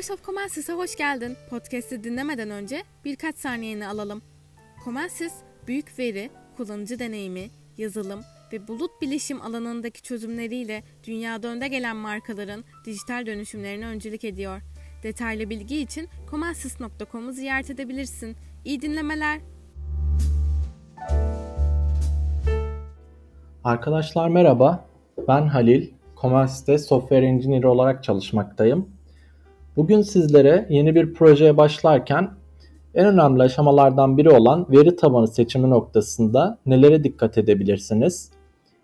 Voice of Comensis'e hoş geldin. Podcast'i dinlemeden önce birkaç saniyeni alalım. Comensis, büyük veri, kullanıcı deneyimi, yazılım ve bulut bilişim alanındaki çözümleriyle dünyada önde gelen markaların dijital dönüşümlerine öncülük ediyor. Detaylı bilgi için comensis.com'u ziyaret edebilirsin. İyi dinlemeler. Arkadaşlar merhaba. Ben Halil. Comensis'te Software Engineer olarak çalışmaktayım. Bugün sizlere yeni bir projeye başlarken en önemli aşamalardan biri olan veri tabanı seçimi noktasında nelere dikkat edebilirsiniz?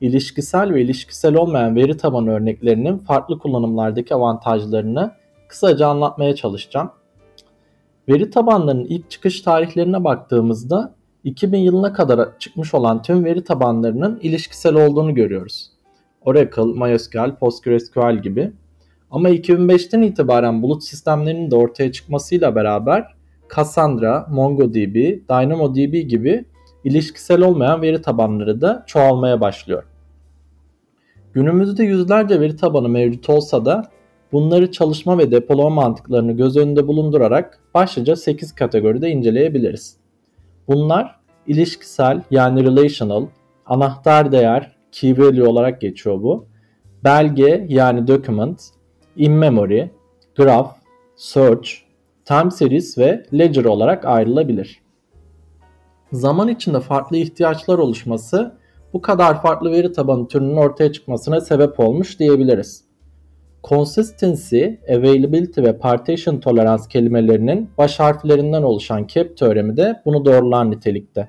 İlişkisel ve ilişkisel olmayan veri tabanı örneklerinin farklı kullanımlardaki avantajlarını kısaca anlatmaya çalışacağım. Veri tabanlarının ilk çıkış tarihlerine baktığımızda 2000 yılına kadar çıkmış olan tüm veri tabanlarının ilişkisel olduğunu görüyoruz. Oracle, MySQL, PostgreSQL gibi. Ama 2005'ten itibaren bulut sistemlerinin de ortaya çıkmasıyla beraber Cassandra, MongoDB, DynamoDB gibi ilişkisel olmayan veri tabanları da çoğalmaya başlıyor. Günümüzde yüzlerce veri tabanı mevcut olsa da bunları çalışma ve depolama mantıklarını göz önünde bulundurarak başlıca 8 kategoride inceleyebiliriz. Bunlar ilişkisel yani relational, anahtar değer, key value olarak geçiyor bu, belge yani document, in-memory, graph, search, time series ve ledger olarak ayrılabilir. Zaman içinde farklı ihtiyaçlar oluşması bu kadar farklı veri tabanı türünün ortaya çıkmasına sebep olmuş diyebiliriz. Consistency, Availability ve Partition Tolerance kelimelerinin baş harflerinden oluşan CAP teoremi de bunu doğrular nitelikte.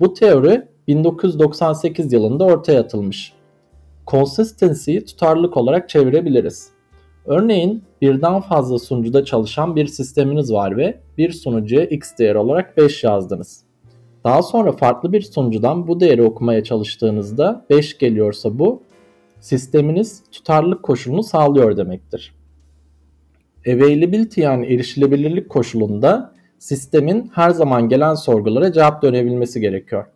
Bu teori 1998 yılında ortaya atılmış. Consistency'yi tutarlılık olarak çevirebiliriz. Örneğin birden fazla sunucuda çalışan bir sisteminiz var ve bir sunucuya x değer olarak 5 yazdınız. Daha sonra farklı bir sunucudan bu değeri okumaya çalıştığınızda 5 geliyorsa bu sisteminiz tutarlılık koşulunu sağlıyor demektir. Availability yani erişilebilirlik koşulunda sistemin her zaman gelen sorgulara cevap dönebilmesi gerekiyor.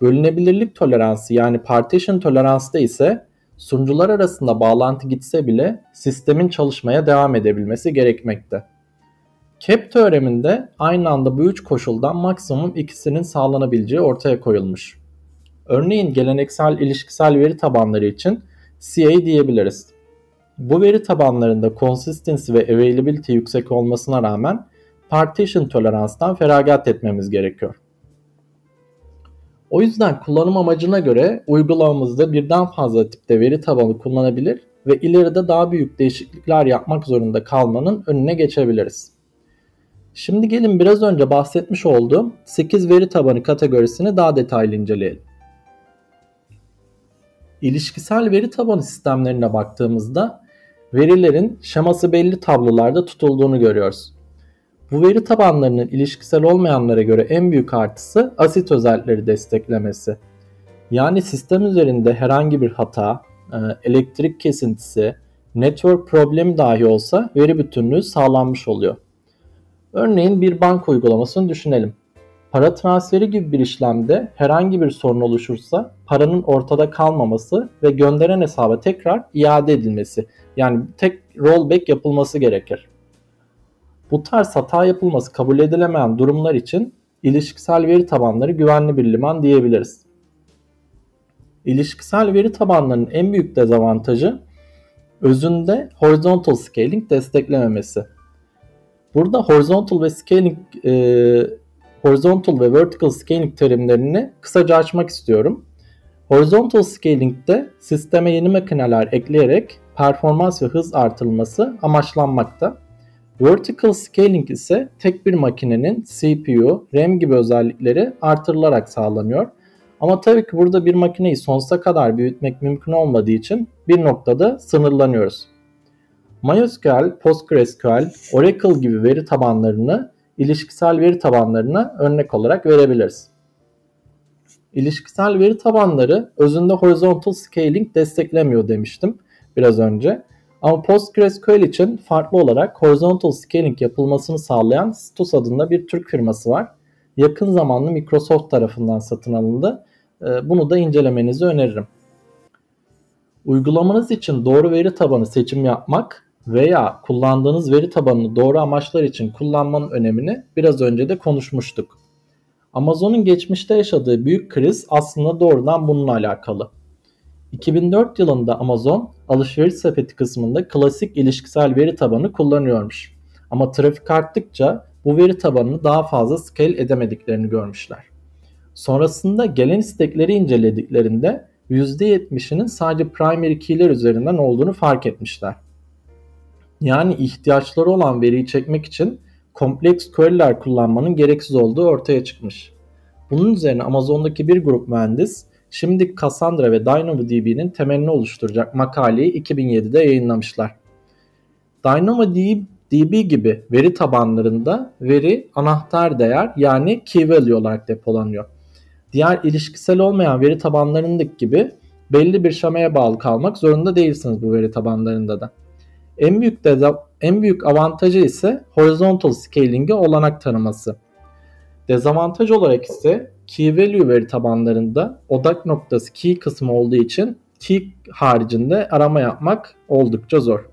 Bölünebilirlik toleransı yani partition toleransı ise sunucular arasında bağlantı gitse bile sistemin çalışmaya devam edebilmesi gerekmekte. CAP teoreminde aynı anda bu üç koşuldan maksimum ikisinin sağlanabileceği ortaya koyulmuş. Örneğin geleneksel ilişkisel veri tabanları için CA diyebiliriz. Bu veri tabanlarında consistency ve availability yüksek olmasına rağmen partition toleranstan feragat etmemiz gerekiyor. O yüzden kullanım amacına göre uygulamamızda birden fazla tipte veri tabanı kullanabilir ve ileride daha büyük değişiklikler yapmak zorunda kalmanın önüne geçebiliriz. Şimdi gelin biraz önce bahsetmiş olduğum 8 veri tabanı kategorisini daha detaylı inceleyelim. İlişkisel veri tabanı sistemlerine baktığımızda verilerin şeması belli tablolarda tutulduğunu görüyoruz. Bu veri tabanlarının ilişkisel olmayanlara göre en büyük artısı asit özellikleri desteklemesi. Yani sistem üzerinde herhangi bir hata, e, elektrik kesintisi, network problemi dahi olsa veri bütünlüğü sağlanmış oluyor. Örneğin bir banka uygulamasını düşünelim. Para transferi gibi bir işlemde herhangi bir sorun oluşursa paranın ortada kalmaması ve gönderen hesaba tekrar iade edilmesi yani tek rollback yapılması gerekir. Bu tarz hata yapılması kabul edilemeyen durumlar için ilişkisel veri tabanları güvenli bir liman diyebiliriz. İlişkisel veri tabanlarının en büyük dezavantajı özünde horizontal scaling desteklememesi. Burada horizontal ve scaling e, horizontal ve vertical scaling terimlerini kısaca açmak istiyorum. Horizontal scaling'de sisteme yeni makineler ekleyerek performans ve hız artırılması amaçlanmakta. Vertical scaling ise tek bir makinenin CPU, RAM gibi özellikleri artırılarak sağlanıyor. Ama tabii ki burada bir makineyi sonsuza kadar büyütmek mümkün olmadığı için bir noktada sınırlanıyoruz. MySQL, PostgreSQL, Oracle gibi veri tabanlarını ilişkisel veri tabanlarına örnek olarak verebiliriz. İlişkisel veri tabanları özünde horizontal scaling desteklemiyor demiştim biraz önce. Ama PostgreSQL için farklı olarak horizontal scaling yapılmasını sağlayan Stus adında bir Türk firması var. Yakın zamanda Microsoft tarafından satın alındı. Ee, bunu da incelemenizi öneririm. Uygulamanız için doğru veri tabanı seçim yapmak veya kullandığınız veri tabanını doğru amaçlar için kullanmanın önemini biraz önce de konuşmuştuk. Amazon'un geçmişte yaşadığı büyük kriz aslında doğrudan bununla alakalı. 2004 yılında Amazon alışveriş sepeti kısmında klasik ilişkisel veri tabanı kullanıyormuş. Ama trafik arttıkça bu veri tabanını daha fazla scale edemediklerini görmüşler. Sonrasında gelen istekleri incelediklerinde %70'inin sadece primary key'ler üzerinden olduğunu fark etmişler. Yani ihtiyaçları olan veriyi çekmek için kompleks query'ler kullanmanın gereksiz olduğu ortaya çıkmış. Bunun üzerine Amazon'daki bir grup mühendis şimdi Cassandra ve DynamoDB'nin temelini oluşturacak makaleyi 2007'de yayınlamışlar. DynamoDB gibi veri tabanlarında veri anahtar değer yani key value olarak depolanıyor. Diğer ilişkisel olmayan veri tabanlarındaki gibi belli bir şemaya bağlı kalmak zorunda değilsiniz bu veri tabanlarında da. En büyük de en büyük avantajı ise horizontal scaling'e olanak tanıması. Dezavantaj olarak ise key value veri tabanlarında odak noktası key kısmı olduğu için key haricinde arama yapmak oldukça zor.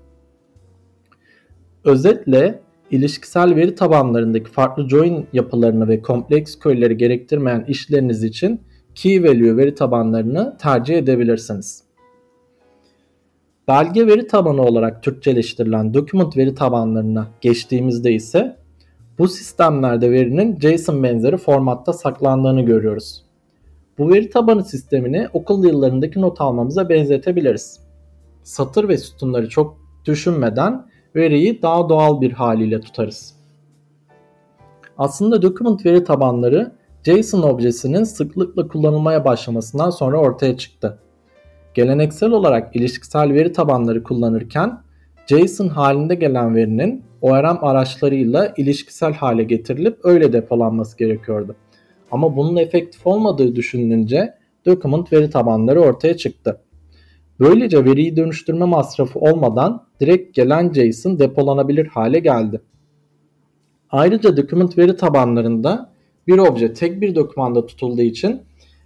Özetle ilişkisel veri tabanlarındaki farklı join yapılarını ve kompleks query'leri gerektirmeyen işleriniz için key value veri tabanlarını tercih edebilirsiniz. Belge veri tabanı olarak Türkçeleştirilen document veri tabanlarına geçtiğimizde ise bu sistemlerde verinin JSON benzeri formatta saklandığını görüyoruz. Bu veri tabanı sistemini okul yıllarındaki not almamıza benzetebiliriz. Satır ve sütunları çok düşünmeden veriyi daha doğal bir haliyle tutarız. Aslında document veri tabanları JSON objesinin sıklıkla kullanılmaya başlamasından sonra ortaya çıktı. Geleneksel olarak ilişkisel veri tabanları kullanırken JSON halinde gelen verinin ORM araçlarıyla ilişkisel hale getirilip öyle depolanması gerekiyordu. Ama bunun efektif olmadığı düşünülünce document veri tabanları ortaya çıktı. Böylece veriyi dönüştürme masrafı olmadan direkt gelen JSON depolanabilir hale geldi. Ayrıca document veri tabanlarında bir obje tek bir dokümanda tutulduğu için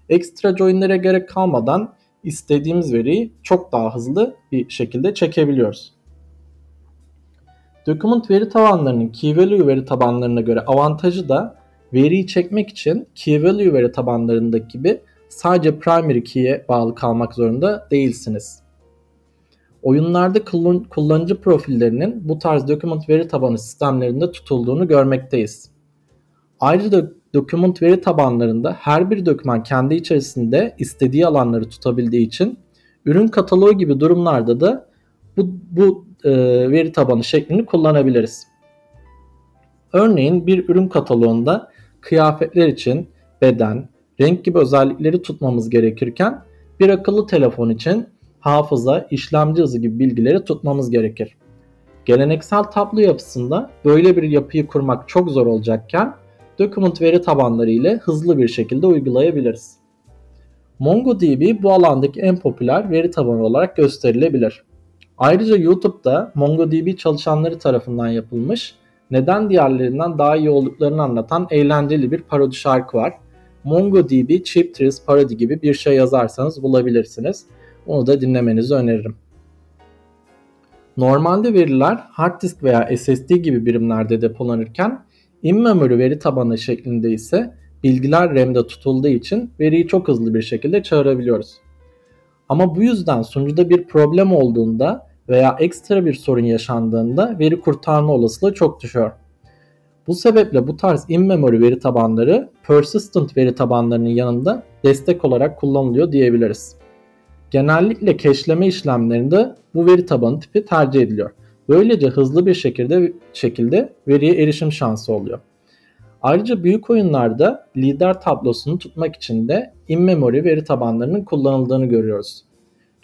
ekstra joinlere gerek kalmadan istediğimiz veriyi çok daha hızlı bir şekilde çekebiliyoruz. Document veri tabanlarının key value veri tabanlarına göre avantajı da veriyi çekmek için key value veri tabanlarındaki gibi sadece primary key'e bağlı kalmak zorunda değilsiniz. Oyunlarda kullanıcı profillerinin bu tarz document veri tabanı sistemlerinde tutulduğunu görmekteyiz. Ayrıca document veri tabanlarında her bir doküman kendi içerisinde istediği alanları tutabildiği için ürün kataloğu gibi durumlarda da bu, bu e, veri tabanı şeklini kullanabiliriz. Örneğin bir ürün kataloğunda kıyafetler için beden, renk gibi özellikleri tutmamız gerekirken bir akıllı telefon için hafıza, işlemci hızı gibi bilgileri tutmamız gerekir. Geleneksel tablo yapısında böyle bir yapıyı kurmak çok zor olacakken document veri tabanları ile hızlı bir şekilde uygulayabiliriz. MongoDB bu alandaki en popüler veri tabanı olarak gösterilebilir. Ayrıca YouTube'da MongoDB çalışanları tarafından yapılmış, neden diğerlerinden daha iyi olduklarını anlatan eğlenceli bir parodi şarkı var. MongoDB Cheap Thrills Parody gibi bir şey yazarsanız bulabilirsiniz. Onu da dinlemenizi öneririm. Normalde veriler hard disk veya SSD gibi birimlerde depolanırken in-memory veri tabanı şeklinde ise bilgiler RAM'de tutulduğu için veriyi çok hızlı bir şekilde çağırabiliyoruz. Ama bu yüzden sunucuda bir problem olduğunda veya ekstra bir sorun yaşandığında veri kurtarma olasılığı çok düşüyor. Bu sebeple bu tarz in-memory veri tabanları persistent veri tabanlarının yanında destek olarak kullanılıyor diyebiliriz. Genellikle cache'leme işlemlerinde bu veri tabanı tipi tercih ediliyor. Böylece hızlı bir şekilde şekilde veriye erişim şansı oluyor. Ayrıca büyük oyunlarda lider tablosunu tutmak için de in-memory veri tabanlarının kullanıldığını görüyoruz.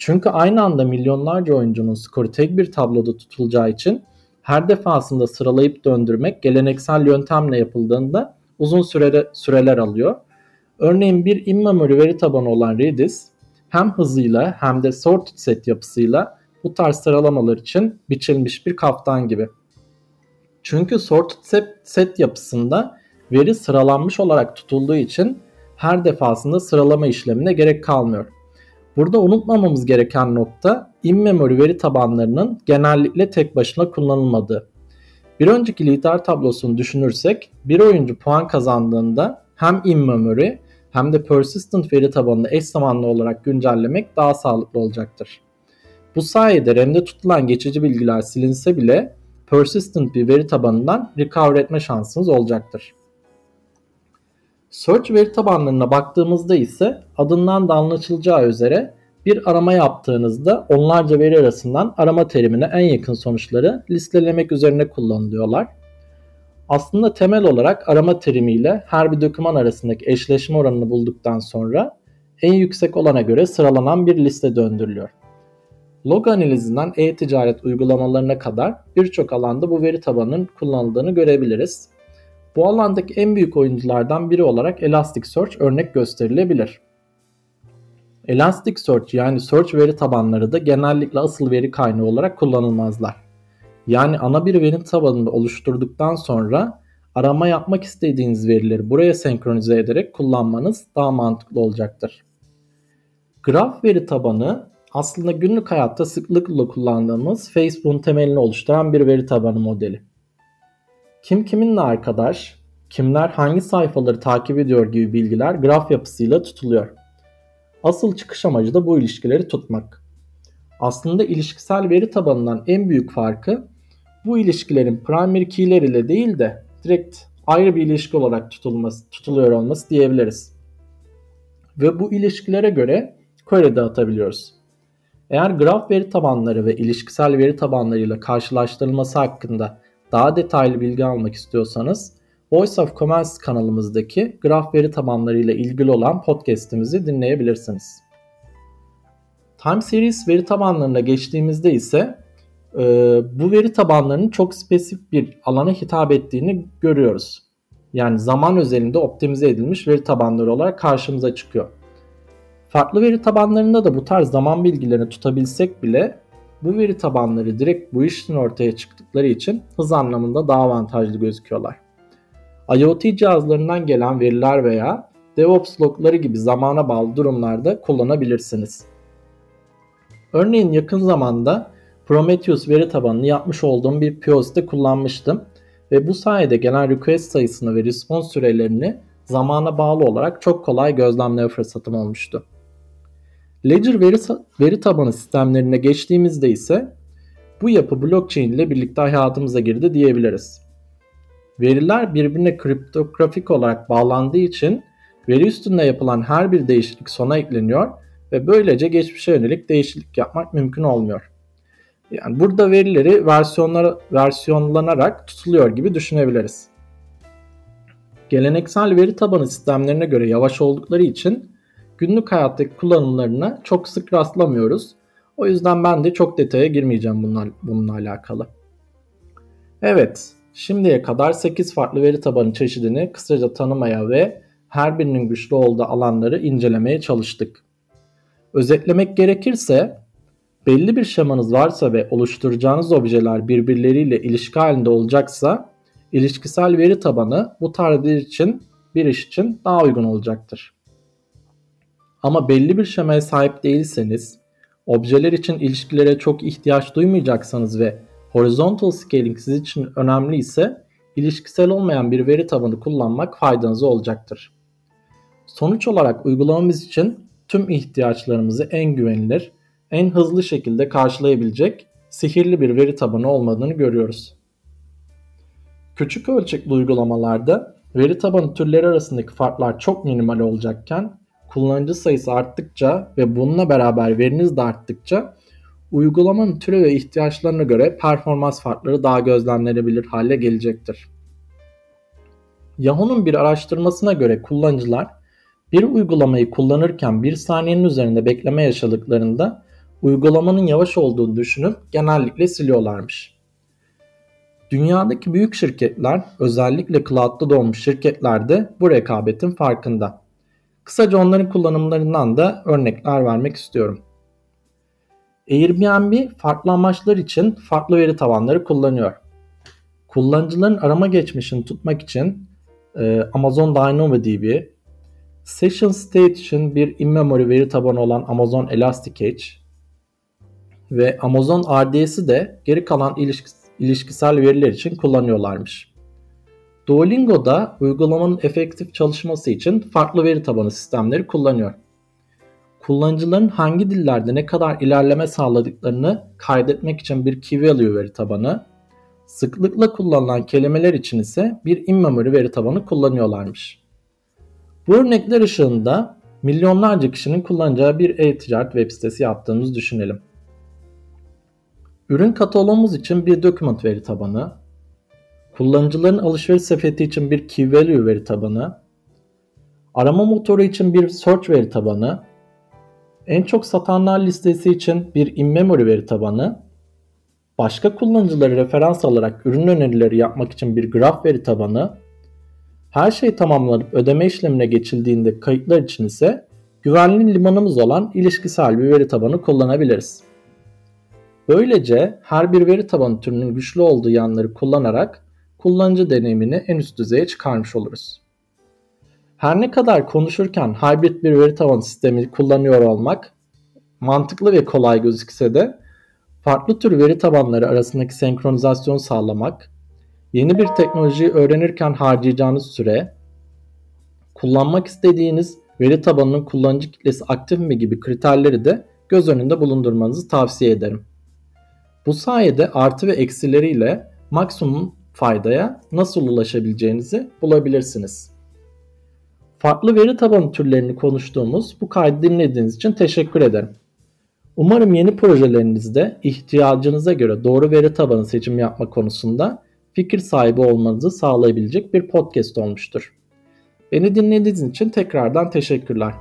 Çünkü aynı anda milyonlarca oyuncunun skoru tek bir tabloda tutulacağı için her defasında sıralayıp döndürmek geleneksel yöntemle yapıldığında uzun sürede, süreler alıyor. Örneğin bir in-memory veri tabanı olan Redis hem hızıyla hem de sorted set yapısıyla bu tarz sıralamalar için biçilmiş bir kaftan gibi. Çünkü sorted set, set yapısında veri sıralanmış olarak tutulduğu için her defasında sıralama işlemine gerek kalmıyor. Burada unutmamamız gereken nokta in-memory veri tabanlarının genellikle tek başına kullanılmadığı. Bir önceki lider tablosunu düşünürsek bir oyuncu puan kazandığında hem in-memory hem de persistent veri tabanını eş zamanlı olarak güncellemek daha sağlıklı olacaktır. Bu sayede RAM'de tutulan geçici bilgiler silinse bile persistent bir veri tabanından recover etme şansınız olacaktır. Search veri tabanlarına baktığımızda ise adından da anlaşılacağı üzere bir arama yaptığınızda onlarca veri arasından arama terimine en yakın sonuçları listelemek üzerine kullanılıyorlar. Aslında temel olarak arama terimiyle her bir doküman arasındaki eşleşme oranını bulduktan sonra en yüksek olana göre sıralanan bir liste döndürülüyor. Log analizinden e-ticaret uygulamalarına kadar birçok alanda bu veri tabanının kullanıldığını görebiliriz. Bu alandaki en büyük oyunculardan biri olarak Elasticsearch örnek gösterilebilir. Elasticsearch yani search veri tabanları da genellikle asıl veri kaynağı olarak kullanılmazlar. Yani ana bir veri tabanını oluşturduktan sonra arama yapmak istediğiniz verileri buraya senkronize ederek kullanmanız daha mantıklı olacaktır. Graf veri tabanı aslında günlük hayatta sıklıkla kullandığımız Facebook'un temelini oluşturan bir veri tabanı modeli. Kim kiminle arkadaş, kimler hangi sayfaları takip ediyor gibi bilgiler graf yapısıyla tutuluyor. Asıl çıkış amacı da bu ilişkileri tutmak. Aslında ilişkisel veri tabanından en büyük farkı bu ilişkilerin primary key'ler ile değil de direkt ayrı bir ilişki olarak tutulması, tutuluyor olması diyebiliriz. Ve bu ilişkilere göre query dağıtabiliyoruz. Eğer graf veri tabanları ve ilişkisel veri tabanlarıyla karşılaştırılması hakkında daha detaylı bilgi almak istiyorsanız Voice of Commerce kanalımızdaki graf veri tabanlarıyla ilgili olan podcast'imizi dinleyebilirsiniz. Time Series veri tabanlarına geçtiğimizde ise e, bu veri tabanlarının çok spesifik bir alana hitap ettiğini görüyoruz. Yani zaman özelinde optimize edilmiş veri tabanları olarak karşımıza çıkıyor. Farklı veri tabanlarında da bu tarz zaman bilgilerini tutabilsek bile bu veri tabanları direkt bu işin ortaya çıktıkları için hız anlamında daha avantajlı gözüküyorlar. IoT cihazlarından gelen veriler veya DevOps logları gibi zamana bağlı durumlarda kullanabilirsiniz. Örneğin yakın zamanda Prometheus veri tabanını yapmış olduğum bir POS'te kullanmıştım ve bu sayede gelen request sayısını ve response sürelerini zamana bağlı olarak çok kolay gözlemleme fırsatım olmuştu. Ledger veri, veri tabanı sistemlerine geçtiğimizde ise bu yapı blockchain ile birlikte hayatımıza girdi diyebiliriz. Veriler birbirine kriptografik olarak bağlandığı için veri üstünde yapılan her bir değişiklik sona ekleniyor ve böylece geçmişe yönelik değişiklik yapmak mümkün olmuyor. Yani burada verileri versiyonlara, versiyonlanarak tutuluyor gibi düşünebiliriz. Geleneksel veri tabanı sistemlerine göre yavaş oldukları için günlük hayattaki kullanımlarına çok sık rastlamıyoruz. O yüzden ben de çok detaya girmeyeceğim bununla, bununla alakalı. Evet, şimdiye kadar 8 farklı veri tabanı çeşidini kısaca tanımaya ve her birinin güçlü olduğu alanları incelemeye çalıştık. Özetlemek gerekirse belli bir şemanız varsa ve oluşturacağınız objeler birbirleriyle ilişki halinde olacaksa ilişkisel veri tabanı bu tarz için bir iş için daha uygun olacaktır. Ama belli bir şemaya sahip değilseniz, objeler için ilişkilere çok ihtiyaç duymayacaksanız ve horizontal scaling siz için önemli ise ilişkisel olmayan bir veri tabanı kullanmak faydanıza olacaktır. Sonuç olarak uygulamamız için tüm ihtiyaçlarımızı en güvenilir, en hızlı şekilde karşılayabilecek sihirli bir veri tabanı olmadığını görüyoruz. Küçük ölçekli uygulamalarda veri tabanı türleri arasındaki farklar çok minimal olacakken kullanıcı sayısı arttıkça ve bununla beraber veriniz de arttıkça uygulamanın türü ve ihtiyaçlarına göre performans farkları daha gözlemlenebilir hale gelecektir. Yahoo'nun bir araştırmasına göre kullanıcılar bir uygulamayı kullanırken bir saniyenin üzerinde bekleme yaşadıklarında uygulamanın yavaş olduğunu düşünüp genellikle siliyorlarmış. Dünyadaki büyük şirketler özellikle cloud'da doğmuş şirketler de bu rekabetin farkında. Kısaca onların kullanımlarından da örnekler vermek istiyorum. Airbnb farklı amaçlar için farklı veri tabanları kullanıyor. Kullanıcıların arama geçmişini tutmak için e, Amazon DynamoDB, Session State için bir in-memory veri tabanı olan Amazon Elasticsearch ve Amazon RDS'i de geri kalan ilişkisel veriler için kullanıyorlarmış. Duolingo'da uygulamanın efektif çalışması için farklı veri tabanı sistemleri kullanıyor. Kullanıcıların hangi dillerde ne kadar ilerleme sağladıklarını kaydetmek için bir key value veri tabanı, sıklıkla kullanılan kelimeler için ise bir in-memory veri tabanı kullanıyorlarmış. Bu örnekler ışığında milyonlarca kişinin kullanacağı bir e-ticaret web sitesi yaptığımızı düşünelim. Ürün kataloğumuz için bir document veri tabanı, kullanıcıların alışveriş sepeti için bir key value veri tabanı, arama motoru için bir search veri tabanı, en çok satanlar listesi için bir in-memory veri tabanı, başka kullanıcıları referans alarak ürün önerileri yapmak için bir graf veri tabanı, her şey tamamlanıp ödeme işlemine geçildiğinde kayıtlar için ise güvenli limanımız olan ilişkisel bir veri tabanı kullanabiliriz. Böylece her bir veri tabanı türünün güçlü olduğu yanları kullanarak kullanıcı deneyimini en üst düzeye çıkarmış oluruz. Her ne kadar konuşurken hibrit bir veri tabanı sistemi kullanıyor olmak mantıklı ve kolay gözükse de farklı tür veri tabanları arasındaki senkronizasyon sağlamak, yeni bir teknolojiyi öğrenirken harcayacağınız süre, kullanmak istediğiniz veri tabanının kullanıcı kitlesi aktif mi gibi kriterleri de göz önünde bulundurmanızı tavsiye ederim. Bu sayede artı ve eksileriyle maksimum faydaya nasıl ulaşabileceğinizi bulabilirsiniz. Farklı veri tabanı türlerini konuştuğumuz bu kaydı dinlediğiniz için teşekkür ederim. Umarım yeni projelerinizde ihtiyacınıza göre doğru veri tabanı seçimi yapma konusunda fikir sahibi olmanızı sağlayabilecek bir podcast olmuştur. Beni dinlediğiniz için tekrardan teşekkürler.